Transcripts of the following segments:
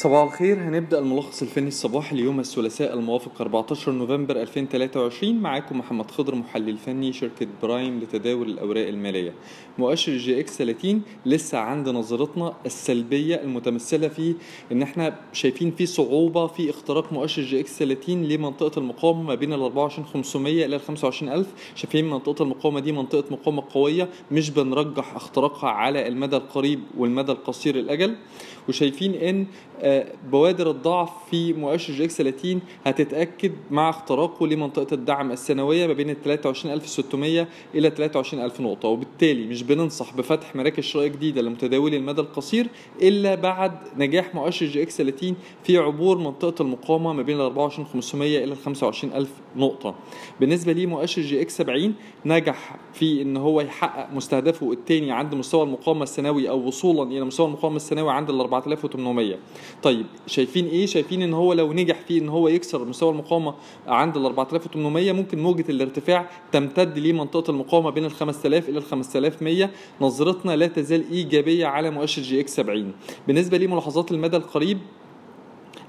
صباح الخير. هنبدأ الملخص الفني الصباحي ليوم الثلاثاء الموافق 14 نوفمبر 2023 معاكم محمد خضر محلل فني شركة Prime لتداول الأوراق المالية. مؤشر EGX 30 لسه عند نظرتنا السلبية المتمثلة في إن إحنا شايفين في صعوبة في اختراق مؤشر EGX 30 لمنطقة المقاومة ما بين ال 24500 إلى ال 25000 شايفين منطقة المقاومة دي منطقة مقاومة قوية مش بنرجح اختراقها على المدى القريب والمدى القصير الأجل. وشايفين إن بوادر الضعف في مؤشر EGX 30 هتتأكد مع اختراقه لمنطقة الدعم السنوية ما بين ال 23600 إلى 23000 نقطة. وبالتالي مش بننصح بفتح مراكز شراء جديدة لمتداولي المدى القصير إلا بعد نجاح مؤشر EGX 30 في عبور منطقة المقاومة ما بين ال 24500 إلى ال 25000 نقطة. بالنسبة لمؤشر EGX 70 نجح في إن هو يحقق مستهدفه الثاني عند مستوى المقاومة السنوي أو وصولا إلى مستوى المقاومة السنوي عند ال 4800 طيب شايفين إيه؟ شايفين إن هو لو نجح في إن هو يكسر مستوى المقاومة عند ال 4800 ممكن موجة الارتفاع تمتد لمنطقه المقاومة بين ال 5000 إلى ال 5100 نظرتنا لا تزال إيجابية على مؤشر EGX 70 بالنسبة لملاحظات المدى القريب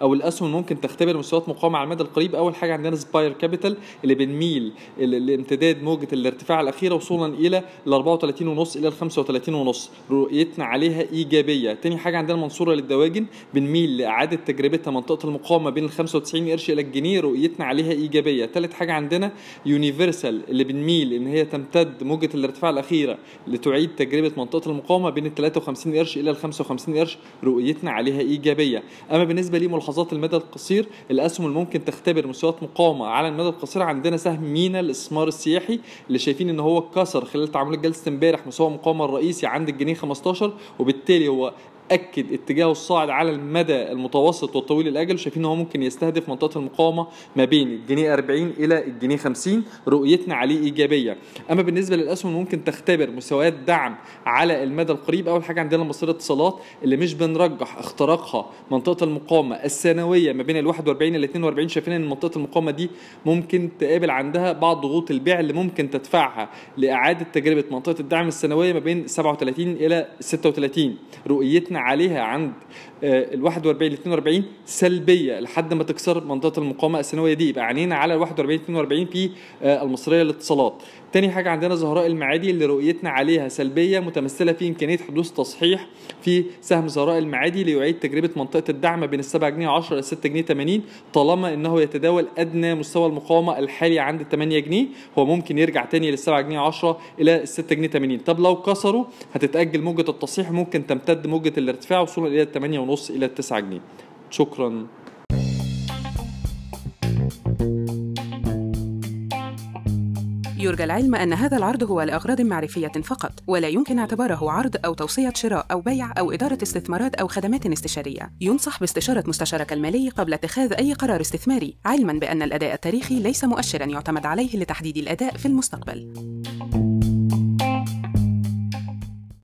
أو الأسهم ممكن تختبر مستويات مقاومة على المدى القريب. أول حاجة عندنا Aspire Capital اللي بنميل لامتداد موجة الارتفاع الأخيرة وصولا إلى ال 34 ونص إلى ال 35 ونص. رؤيتنا عليها إيجابية. تاني حاجة عندنا المنصورة للدواجن بنميل لإعادة تجربتها منطقة المقاومة بين ال 95 قرش إلى الجنيه. رؤيتنا عليها إيجابية. ثالث حاجة عندنا يونيفرسال اللي بنميل إن هي تمتد موجة الارتفاع الأخيرة لتعيد تجربة منطقة المقاومة بين ال 53 قرش إلى ال 55 قرش. رؤيتنا عليها إيجابية. أما بالنسبة لملاحظات ملاحظات المدى القصير الأسهم اللي ممكن تختبر مستويات مقاومة على المدى القصير. عندنا سهم مينا الاستثمار السياحي اللي شايفين إن هو كسر خلال تعاملات جلسة امبارح مستوى المقاومة الرئيسي عند الجنيه 15 وبالتالي هو اكد اتجاهه الصاعد على المدى المتوسط والطويل الأجل شايفين إن هو ممكن يستهدف منطقة المقاومة ما بين الجنيه 40 إلى الجنيه 50 رؤيتنا عليه إيجابية. أما بالنسبة للأسهم ممكن تختبر مستويات دعم على المدى القريب. أول حاجة عندنا مصير اتصالات اللي مش بنرجح اختراقها منطقة المقاومة السنوية ما بين ال 41 ل 42 شايفين إن منطقة المقاومة دي ممكن تقابل عندها بعض ضغوط البيع اللي ممكن تدفعها لإعادة تجربة منطقة الدعم السنوية ما بين 37 إلى 36 رؤيتنا عليها عند ال 41 ل 42 سلبية لحد ما تكسر منطقة المقاومة السنوية دي. يبقى عينينا على ال 41 42 في المصرية للاتصالات. تاني حاجة عندنا زهراء المعادي اللي رؤيتنا عليها سلبية متمثلة في إمكانية حدوث تصحيح في سهم زهراء المعادي ليعيد تجربة منطقة الدعم بين السبعة جنيه 10 إلى 6 جنيه 80 طالما إنه يتداول أدنى مستوى المقاومة الحالي عند 8 جنيه. هو ممكن يرجع تاني للسبعة جنيه 10 إلى 6 جنيه 80 طب لو كسروا هتتأجل موجة التصحيح ممكن تمتد موجة الارتفاع وصولا إلى 8 ونص إلى 9 جنيه شكرا يرجى العلم أن هذا العرض هو لأغراض معرفية فقط، ولا يمكن اعتباره عرض أو توصية شراء أو بيع أو إدارة استثمارات أو خدمات استشارية. ينصح باستشارة مستشارك المالي قبل اتخاذ أي قرار استثماري، علماً بأن الأداء التاريخي ليس مؤشراً يعتمد عليه لتحديد الأداء في المستقبل.